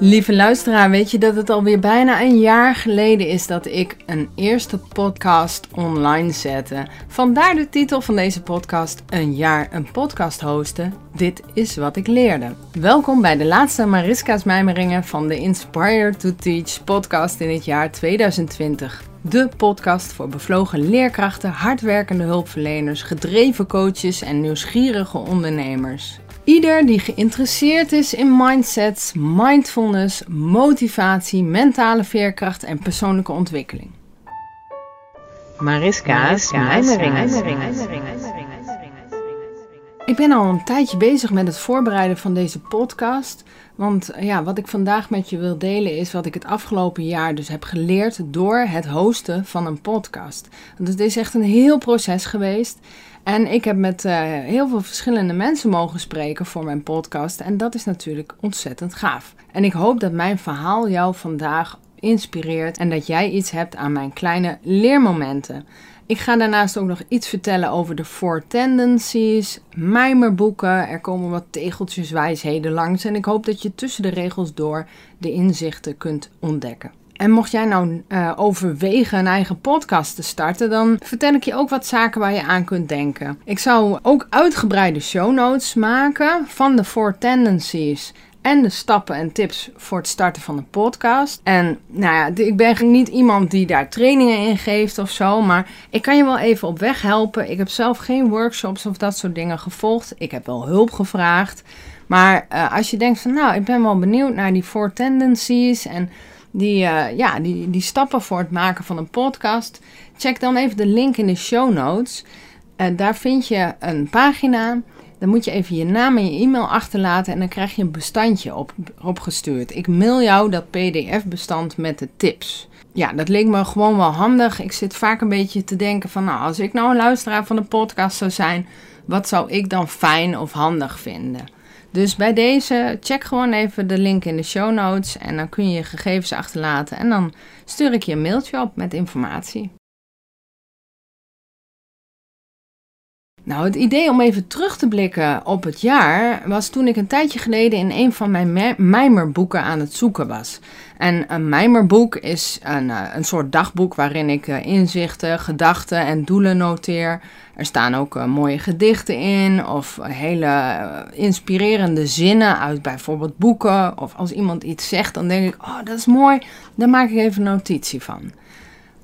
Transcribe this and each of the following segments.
Lieve luisteraar, weet je dat het alweer bijna een jaar geleden is dat ik een eerste podcast online zette? Vandaar de titel van deze podcast: Een jaar een podcast hosten. Dit is wat ik leerde. Welkom bij de laatste Mariska's Mijmeringen van de Inspire to Teach podcast in het jaar 2020. De podcast voor bevlogen leerkrachten, hardwerkende hulpverleners, gedreven coaches en nieuwsgierige ondernemers. Ieder die geïnteresseerd is in mindsets, mindfulness, motivatie, mentale veerkracht en persoonlijke ontwikkeling. Mariska's Ik ben al een tijdje bezig met het voorbereiden van deze podcast. Want ja, wat ik vandaag met je wil delen is wat ik het afgelopen jaar dus heb geleerd door het hosten van een podcast. Want het is echt een heel proces geweest. En ik heb met uh, heel veel verschillende mensen mogen spreken voor mijn podcast. En dat is natuurlijk ontzettend gaaf. En ik hoop dat mijn verhaal jou vandaag inspireert en dat jij iets hebt aan mijn kleine leermomenten. Ik ga daarnaast ook nog iets vertellen over de Four Tendencies, mijmerboeken. Er komen wat tegeltjes wijsheden langs en ik hoop dat je tussen de regels door de inzichten kunt ontdekken. En mocht jij nou uh, overwegen een eigen podcast te starten, dan vertel ik je ook wat zaken waar je aan kunt denken. Ik zou ook uitgebreide show notes maken van de Four Tendencies en de stappen en tips voor het starten van een podcast. En nou ja, ik ben niet iemand die daar trainingen in geeft of zo, maar ik kan je wel even op weg helpen. Ik heb zelf geen workshops of dat soort dingen gevolgd. Ik heb wel hulp gevraagd. Maar uh, als je denkt van nou, ik ben wel benieuwd naar die Four Tendencies en die, uh, ja, die, die stappen voor het maken van een podcast, check dan even de link in de show notes. En daar vind je een pagina. Dan moet je even je naam en je e-mail achterlaten en dan krijg je een bestandje op, opgestuurd. Ik mail jou dat PDF-bestand met de tips. Ja, dat leek me gewoon wel handig. Ik zit vaak een beetje te denken van, nou, als ik nou een luisteraar van de podcast zou zijn, wat zou ik dan fijn of handig vinden? Dus bij deze check gewoon even de link in de show notes en dan kun je je gegevens achterlaten en dan stuur ik je een mailtje op met informatie. Nou, het idee om even terug te blikken op het jaar was toen ik een tijdje geleden in een van mijn mijmerboeken aan het zoeken was. En een mijmerboek is een, eh, een soort dagboek waarin ik eh, inzichten, gedachten en doelen noteer. Er staan ook eh, mooie gedichten in of hele inspirerende zinnen uit bijvoorbeeld boeken. Of als iemand iets zegt, dan denk ik, oh dat is mooi, daar maak ik even notitie van.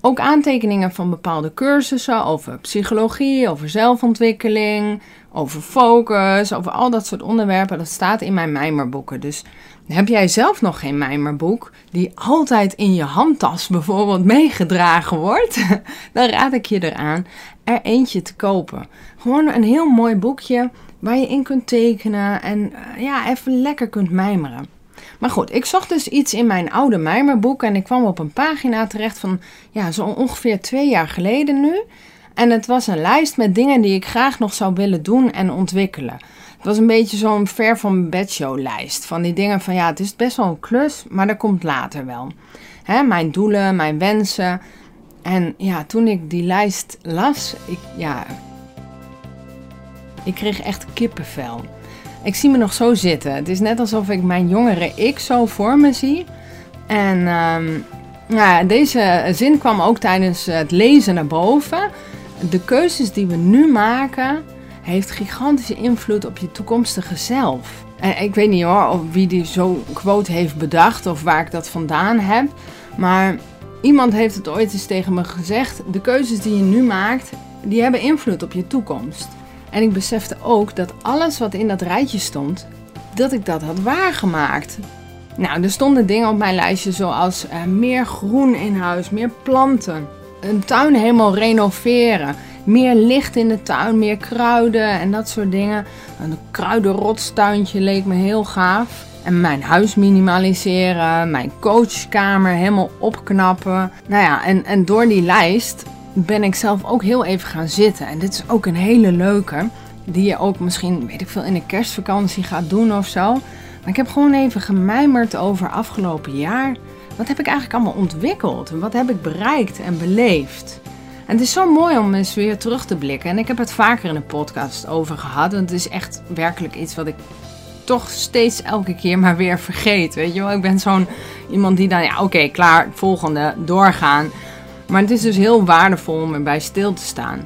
Ook aantekeningen van bepaalde cursussen over psychologie, over zelfontwikkeling, over focus, over al dat soort onderwerpen. Dat staat in mijn mijmerboeken. Dus heb jij zelf nog geen mijmerboek die altijd in je handtas bijvoorbeeld meegedragen wordt? Dan raad ik je eraan er eentje te kopen. Gewoon een heel mooi boekje waar je in kunt tekenen en eh, ja, even lekker kunt mijmeren. Maar goed, ik zocht dus iets in mijn oude mijmerboek en ik kwam op een pagina terecht van ja, zo ongeveer twee jaar geleden nu. En het was een lijst met dingen die ik graag nog zou willen doen en ontwikkelen. Het was een beetje zo'n ver van bedshow lijst. Van die dingen van ja, het is best wel een klus, maar dat komt later wel. Mijn doelen, mijn wensen. En ja, toen ik die lijst las, ik, ja, ik kreeg echt kippenvel. Ik zie me nog zo zitten. Het is net alsof ik mijn jongere ik zo voor me zie. En um, ja, deze zin kwam ook tijdens het lezen naar boven. De keuzes die we nu maken, heeft gigantische invloed op je toekomstige zelf. En ik weet niet hoor of wie die zo quote heeft bedacht of waar ik dat vandaan heb. Maar iemand heeft het ooit eens tegen me gezegd. De keuzes die je nu maakt, die hebben invloed op je toekomst. En ik besefte ook dat alles wat in dat rijtje stond, dat ik dat had waargemaakt. Nou, er stonden dingen op mijn lijstje zoals uh, meer groen in huis, meer planten, een tuin helemaal renoveren, meer licht in de tuin, meer kruiden en dat soort dingen. Een kruidenrotstuintje leek me heel gaaf. En mijn huis minimaliseren, mijn coachkamer helemaal opknappen. Nou ja, en, en door die lijst ben ik zelf ook heel even gaan zitten. En dit is ook een hele leuke, die je ook misschien, weet ik veel, in de kerstvakantie gaat doen of zo. Maar ik heb gewoon even gemijmerd over afgelopen jaar. Wat heb ik eigenlijk allemaal ontwikkeld? Wat heb ik bereikt en beleefd? En het is zo mooi om eens weer terug te blikken. En ik heb het vaker in een podcast over gehad. En het is echt werkelijk iets wat ik toch steeds elke keer maar weer vergeet. Weet je wel, ik ben zo'n iemand die dan, ja, oké, klaar, volgende, doorgaan. Maar het is dus heel waardevol om erbij stil te staan.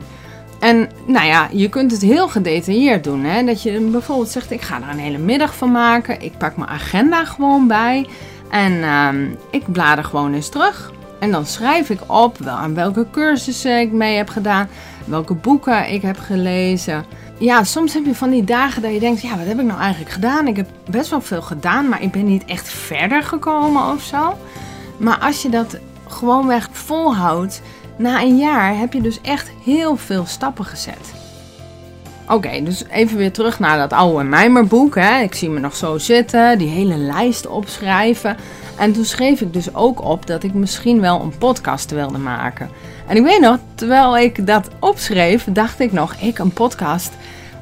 En nou ja, je kunt het heel gedetailleerd doen. Hè? Dat je bijvoorbeeld zegt, ik ga er een hele middag van maken. Ik pak mijn agenda gewoon bij. En uh, ik blader gewoon eens terug. En dan schrijf ik op wel aan welke cursussen ik mee heb gedaan. Welke boeken ik heb gelezen. Ja, soms heb je van die dagen dat je denkt, ja, wat heb ik nou eigenlijk gedaan? Ik heb best wel veel gedaan, maar ik ben niet echt verder gekomen of zo. Maar als je dat gewoonweg volhoudt, na een jaar heb je dus echt heel veel stappen gezet. Oké, dus even weer terug naar dat oude mijmerboek. Hè. Ik zie me nog zo zitten, die hele lijst opschrijven. En toen schreef ik dus ook op dat ik misschien wel een podcast wilde maken. En ik weet nog, terwijl ik dat opschreef, dacht ik nog, ik een podcast.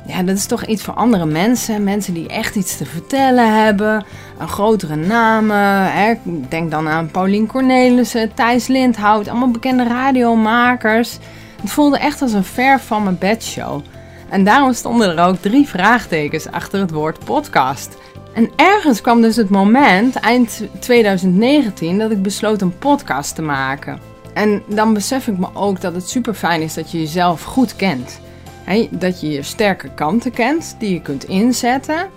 Ja, dat is toch iets voor andere mensen. Mensen die echt iets te vertellen hebben. Een grotere namen. Hè. Denk dan aan Paulien Cornelissen, Thijs Lindhout. Allemaal bekende radiomakers. Het voelde echt als een ver van mijn bedshow. En daarom stonden er ook drie vraagtekens achter het woord podcast. En ergens kwam dus het moment, eind 2019, dat ik besloot een podcast te maken. En dan besef ik me ook dat het super fijn is dat je jezelf goed kent. Dat je je sterke kanten kent die je kunt inzetten,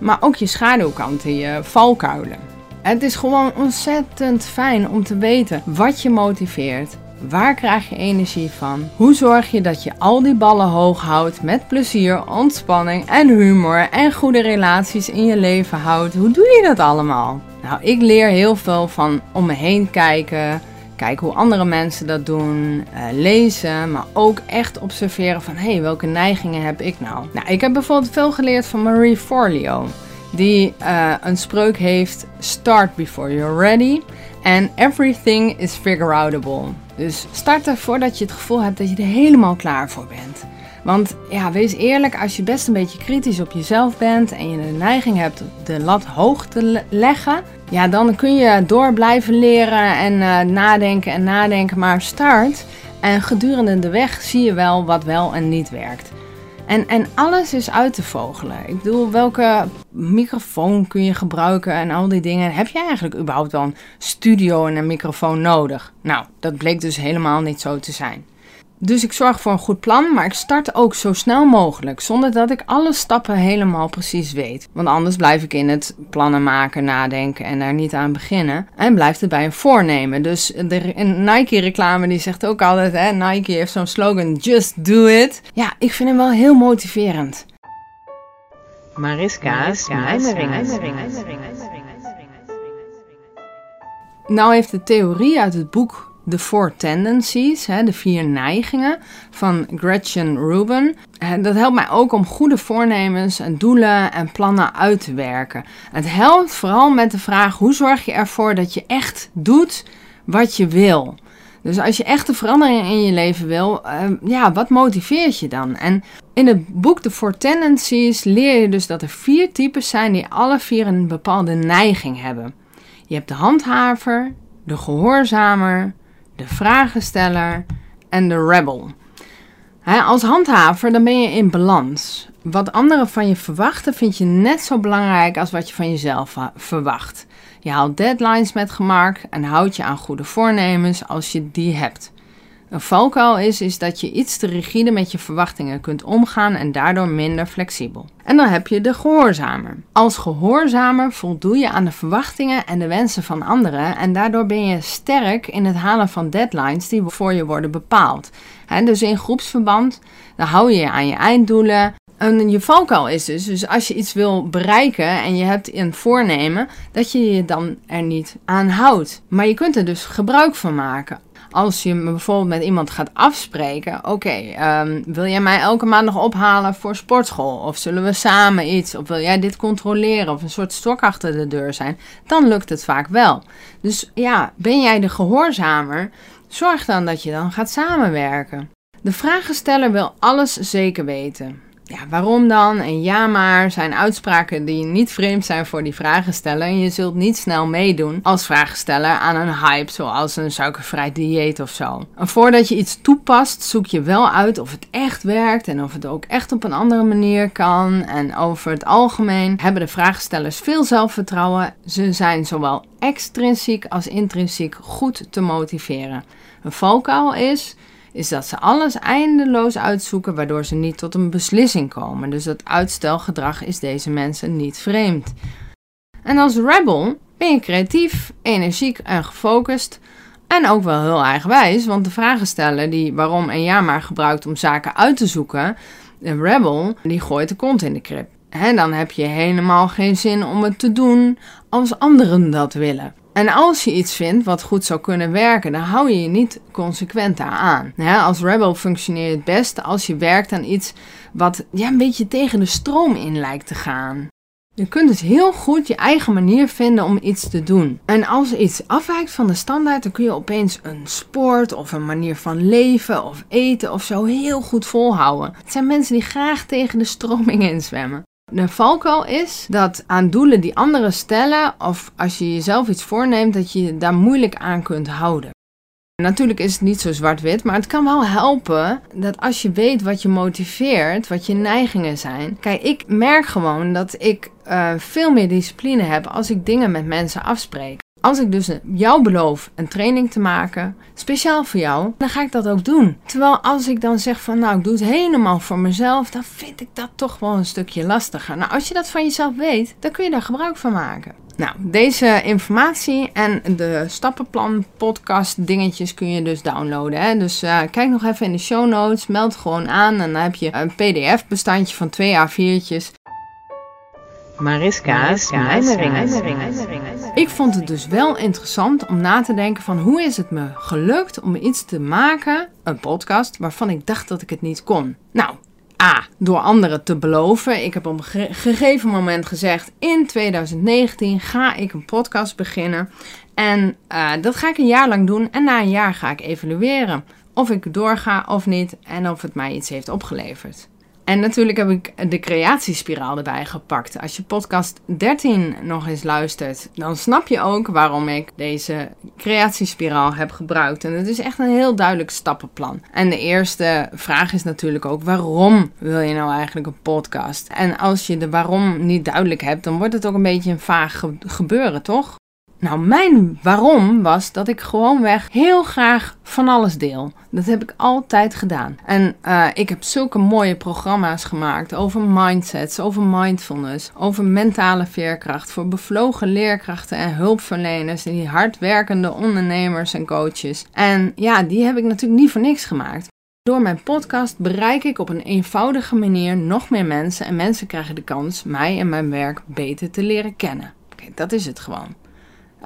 maar ook je schaduwkanten, je valkuilen. Het is gewoon ontzettend fijn om te weten wat je motiveert, Waar krijg je energie van? Hoe zorg je dat je al die ballen hoog houdt met plezier, ontspanning en humor en goede relaties in je leven houdt? Hoe doe je dat allemaal? Nou, ik leer heel veel van om me heen kijken, kijken hoe andere mensen dat doen, uh, lezen, maar ook echt observeren van hé, hey, welke neigingen heb ik nou? Nou, ik heb bijvoorbeeld veel geleerd van Marie Forleo, die uh, een spreuk heeft: Start before you're ready and everything is figure outable. Dus starten voordat je het gevoel hebt dat je er helemaal klaar voor bent. Want ja, wees eerlijk, als je best een beetje kritisch op jezelf bent en je de neiging hebt de lat hoog te leggen, ja, dan kun je door blijven leren en uh, nadenken en nadenken. Maar start en gedurende de weg zie je wel wat wel en niet werkt. En, en alles is uit te vogelen. Ik bedoel, welke microfoon kun je gebruiken en al die dingen. Heb je eigenlijk überhaupt wel een studio en een microfoon nodig? Nou, dat bleek dus helemaal niet zo te zijn. Dus ik zorg voor een goed plan, maar ik start ook zo snel mogelijk, zonder dat ik alle stappen helemaal precies weet. Want anders blijf ik in het plannen maken, nadenken en daar niet aan beginnen. En blijft het bij een voornemen. Dus de Nike-reclame die zegt ook altijd, hè, Nike heeft zo'n slogan, just do it. Ja, ik vind hem wel heel motiverend. Mariska's mijmeringen. Nou heeft de theorie uit het boek de Four Tendencies, de vier neigingen van Gretchen Rubin. Dat helpt mij ook om goede voornemens en doelen en plannen uit te werken. Het helpt vooral met de vraag hoe zorg je ervoor dat je echt doet wat je wil. Dus als je echt een verandering in je leven wil, ehm, ja, wat motiveert je dan? En in het boek The Four Tendencies leer je dus dat er vier types zijn die alle vier een bepaalde neiging hebben. Je hebt de handhaver, de gehoorzamer, de vragensteller en de rebel. als handhaver dan ben je in balans. Wat anderen van je verwachten vind je net zo belangrijk als wat je van jezelf verwacht. Je haalt deadlines met gemak en houdt je aan goede voornemens als je die hebt. Een valkuil is, is dat je iets te rigide met je verwachtingen kunt omgaan en daardoor minder flexibel. En dan heb je de gehoorzamer. Als gehoorzamer voldoe je aan de verwachtingen en de wensen van anderen en daardoor ben je sterk in het halen van deadlines die voor je worden bepaald. dus in groepsverband, dan hou je je aan je einddoelen. En je valkuil is dus, dus als je iets wil bereiken en je hebt een voornemen, dat je je dan er niet aan houdt. Maar je kunt er dus gebruik van maken als je bijvoorbeeld met iemand gaat afspreken, oké, ehm, wil jij mij elke maand nog ophalen voor sportschool? Of zullen we samen iets? Of wil jij dit controleren? Of een soort stok achter de deur zijn? Dan lukt het vaak wel. Dus ja, ben jij de gehoorzamer? Zorg dan dat je dan gaat samenwerken. De vragensteller wil alles zeker weten. Ja, waarom dan? En ja maar zijn uitspraken die niet vreemd zijn voor die vragensteller. En je zult niet snel meedoen als vragensteller aan een hype zoals een suikervrij dieet of zo. Voordat je iets toepast, zoek je wel uit of het echt werkt en of het ook echt op een andere manier kan. En over het algemeen hebben de vraagstellers veel zelfvertrouwen. Ze zijn zowel extrinsiek als intrinsiek goed te motiveren. Een valkuil is is dat ze alles eindeloos uitzoeken waardoor ze niet tot een beslissing komen. Dus dat uitstelgedrag is deze mensen niet vreemd. En als rebel ben je creatief, energiek en gefocust. En ook wel heel eigenwijs, want de vragen stellen die waarom en ja maar gebruikt om zaken uit te zoeken, de rebel die gooit de kont in de krip. Dan heb je helemaal geen zin om het te doen als anderen dat willen. En als je iets vindt wat goed zou kunnen werken, dan hou je je niet consequent aan. als rebel functioneer je het best als je werkt aan iets wat ja, een beetje tegen de stroom in lijkt te gaan. Je kunt dus heel goed je eigen manier vinden om iets te doen. En als iets afwijkt van de standaard, dan kun je opeens een sport of een manier van leven of eten of zo heel goed volhouden. Het zijn mensen die graag tegen de stroming inzwemmen. De valkuil is dat aan doelen die anderen stellen, of als je jezelf iets voorneemt, dat je je daar moeilijk aan kunt houden. Natuurlijk is het niet zo zwart-wit, maar het kan wel helpen dat als je weet wat je motiveert, wat je neigingen zijn. Kijk, ik merk gewoon dat ik uh, veel meer discipline heb als ik dingen met mensen afspreek. Als ik dus jou beloof een training te maken, speciaal voor jou, dan ga ik dat ook doen. Terwijl als ik dan zeg van nou ik doe het helemaal voor mezelf, dan vind ik dat toch wel een stukje lastiger. Nou, als je dat van jezelf weet, dan kun je daar gebruik van maken. Nou, deze informatie en de stappenplan podcast dingetjes kun je dus downloaden. Hè? Dus uh, kijk nog even in de show notes, meld gewoon aan en dan heb je een pdf bestandje van twee A4'tjes Mariska's mijmeringen. Ik vond het dus wel interessant om na te denken van hoe is het me gelukt om iets te maken, een podcast, waarvan ik dacht dat ik het niet kon. Nou, A, door anderen te beloven. Ik heb op een gegeven moment gezegd, in 2019 ga ik een podcast beginnen. En uh, dat ga ik een jaar lang doen en na een jaar ga ik evalueren. Of ik doorga of niet en of het mij iets heeft opgeleverd. En natuurlijk heb ik de creatiespiraal erbij gepakt. Als je podcast 13 nog eens luistert, dan snap je ook waarom ik deze creatiespiraal heb gebruikt. En het is echt een heel duidelijk stappenplan. En de eerste vraag is natuurlijk ook: waarom wil je nou eigenlijk een podcast? En als je de waarom niet duidelijk hebt, dan wordt het ook een beetje een vaag gebeuren, toch? Nou, mijn waarom was dat ik gewoonweg heel graag van alles deel. Dat heb ik altijd gedaan. En uh, ik heb zulke mooie programma's gemaakt over mindsets, over mindfulness, over mentale veerkracht voor bevlogen leerkrachten en hulpverleners en die hardwerkende ondernemers en coaches. En ja, die heb ik natuurlijk niet voor niks gemaakt. Door mijn podcast bereik ik op een eenvoudige manier nog meer mensen en mensen krijgen de kans mij en mijn werk beter te leren kennen. Oké, dat is het gewoon.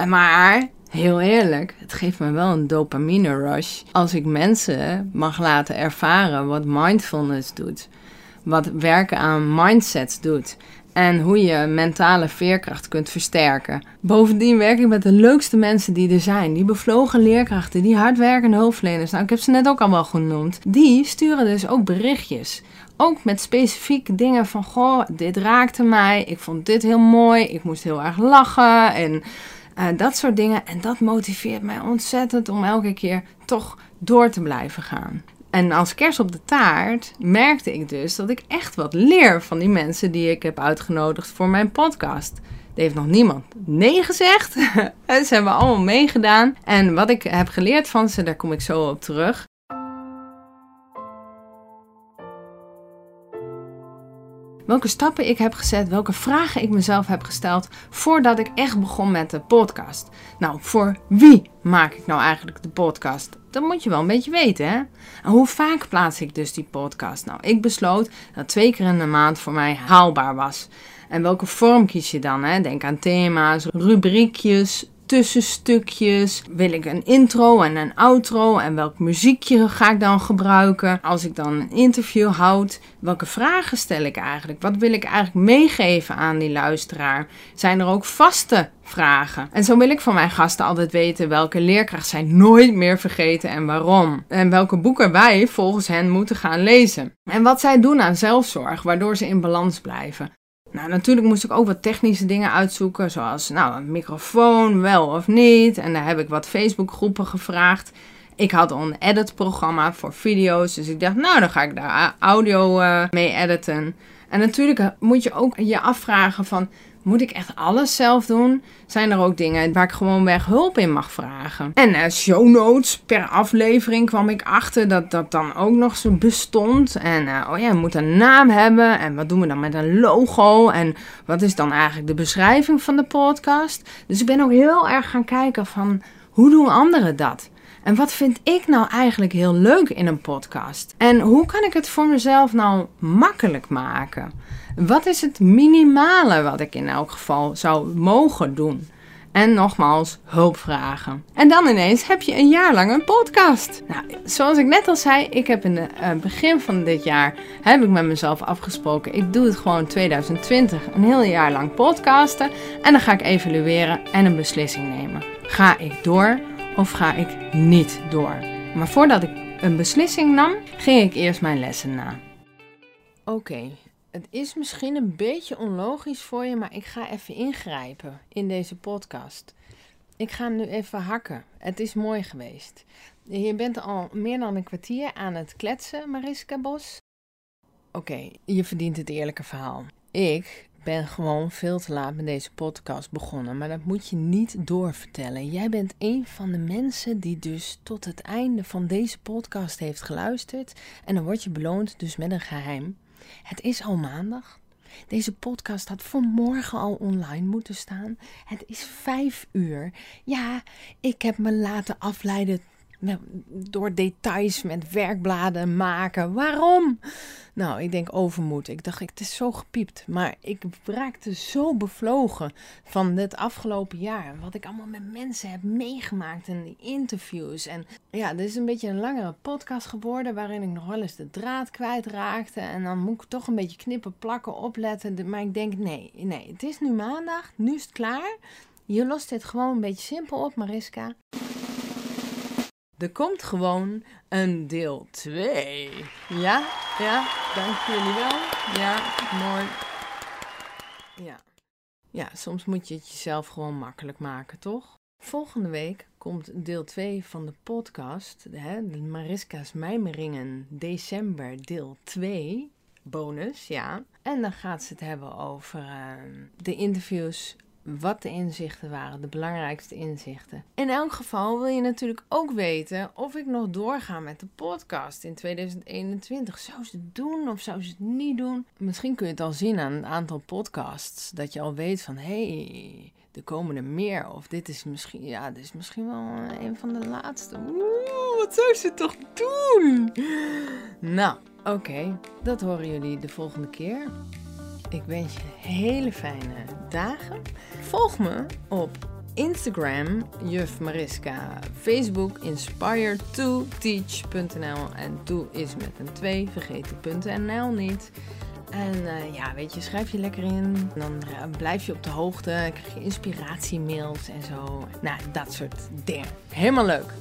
Maar heel eerlijk, het geeft me wel een dopamine rush als ik mensen mag laten ervaren wat mindfulness doet. Wat werken aan mindsets doet. En hoe je mentale veerkracht kunt versterken. Bovendien werk ik met de leukste mensen die er zijn. Die bevlogen leerkrachten, die hardwerkende hulpverleners. Nou, ik heb ze net ook al wel genoemd. Die sturen dus ook berichtjes. Ook met specifieke dingen van, goh, dit raakte mij. Ik vond dit heel mooi. Ik moest heel erg lachen. En uh, dat soort dingen. En dat motiveert mij ontzettend om elke keer toch door te blijven gaan. En als kers op de taart merkte ik dus dat ik echt wat leer van die mensen die ik heb uitgenodigd voor mijn podcast. Er heeft nog niemand nee gezegd. ze hebben allemaal meegedaan. En wat ik heb geleerd van ze, daar kom ik zo op terug. Welke stappen ik heb gezet, welke vragen ik mezelf heb gesteld voordat ik echt begon met de podcast. Nou, voor wie maak ik nou eigenlijk de podcast? Dat moet je wel een beetje weten, hè? En hoe vaak plaats ik dus die podcast? Nou, ik besloot dat twee keer in de maand voor mij haalbaar was. En welke vorm kies je dan? Hè? Denk aan thema's, rubriekjes, tussenstukjes? Wil ik een intro en een outro? En welk muziekje ga ik dan gebruiken? Als ik dan een interview houd, welke vragen stel ik eigenlijk? Wat wil ik eigenlijk meegeven aan die luisteraar? Zijn er ook vaste vragen? En zo wil ik van mijn gasten altijd weten welke leerkracht zij nooit meer vergeten en waarom. En welke boeken wij volgens hen moeten gaan lezen. En wat zij doen aan zelfzorg, waardoor ze in balans blijven. Nou, natuurlijk moest ik ook wat technische dingen uitzoeken, zoals nou, een microfoon, wel of niet. En daar heb ik wat Facebookgroepen gevraagd. Ik had een edit-programma voor video's, dus ik dacht, nou, dan ga ik daar audio uh, mee editen. En natuurlijk eh, moet je ook je afvragen van, moet ik echt alles zelf doen? Zijn er ook dingen waar ik gewoon weg hulp in mag vragen? En uh, show notes per aflevering kwam ik achter dat dat dan ook nog zo bestond. En uh, oh ja, moet een naam hebben. En wat doen we dan met een logo? En wat is dan eigenlijk de beschrijving van de podcast? Dus ik ben ook heel erg gaan kijken van hoe doen anderen dat? En wat vind ik nou eigenlijk heel leuk in een podcast? En hoe kan ik het voor mezelf nou makkelijk maken? Wat is het minimale wat ik in elk geval zou mogen doen? En nogmaals, hulp vragen. En dan ineens heb je een jaar lang een podcast. Nou, zoals ik net al zei, ik heb in het uh, begin van dit jaar heb ik met mezelf afgesproken. Ik doe het gewoon 2020, een heel jaar lang podcasten. En dan ga ik evalueren en een beslissing nemen. Ga ik door of ga ik niet door? Maar voordat ik een beslissing nam, ging ik eerst mijn lessen na. Oké, het is misschien een beetje onlogisch voor je, maar ik ga even ingrijpen in deze podcast. Ik ga hem nu even hakken. Het is mooi geweest. Je bent al meer dan een kwartier aan het kletsen, Mariska Bos. Oké, je verdient het eerlijke verhaal. Ik ben gewoon veel te laat met deze podcast begonnen, maar dat moet je niet doorvertellen. Jij bent een van de mensen die dus tot het einde van deze podcast heeft geluisterd en dan word je beloond dus met een geheim. Het is al maandag. Deze podcast had voor morgen al online moeten staan. Het is vijf uur. Ja, ik heb me laten afleiden door details met werkbladen maken. Waarom? Nou, ik denk overmoed. Ik dacht, het is zo gepiept. Maar ik raakte zo bevlogen van dit afgelopen jaar. Wat ik allemaal met mensen heb meegemaakt en die interviews. En ja, dit is een beetje een langere podcast geworden. Waarin ik nog wel eens de draad kwijtraakte. En dan moet ik toch een beetje knippen, plakken, opletten. Maar ik denk, nee, nee. Het is nu maandag. Nu is het klaar. Je lost dit gewoon een beetje simpel op, Mariska. Er komt gewoon een deel 2. Ja, ja, dank jullie wel. Ja, mooi. Ja. Ja, soms moet je het jezelf gewoon makkelijk maken, toch? Volgende week komt deel 2 van de podcast, hè, de Mariska's Mijmeringen december deel 2, bonus, ja. En dan gaat ze het hebben over uh, de interviews wat de inzichten waren, de belangrijkste inzichten. In elk geval wil je natuurlijk ook weten of ik nog doorga met de podcast in 2021. Zou ze het doen of zou ze het niet doen? Misschien kun je het al zien aan het aantal podcasts. Dat je al weet van hey, er komen er meer. Of dit is misschien, ja, dit is misschien wel een van de laatste. Oeh, wat zou ze toch doen? Nou, oké, dat horen jullie de volgende keer. Ik wens je hele fijne dagen. Volg me op Instagram, Juf Mariska. Facebook, inspire2teach.nl. En to is met een 2, vergeet de .nl niet. En uh, ja, weet je, schrijf je lekker in. Dan uh, blijf je op de hoogte. Krijg je inspiratiemails en zo. Nou, dat soort dingen. Helemaal leuk.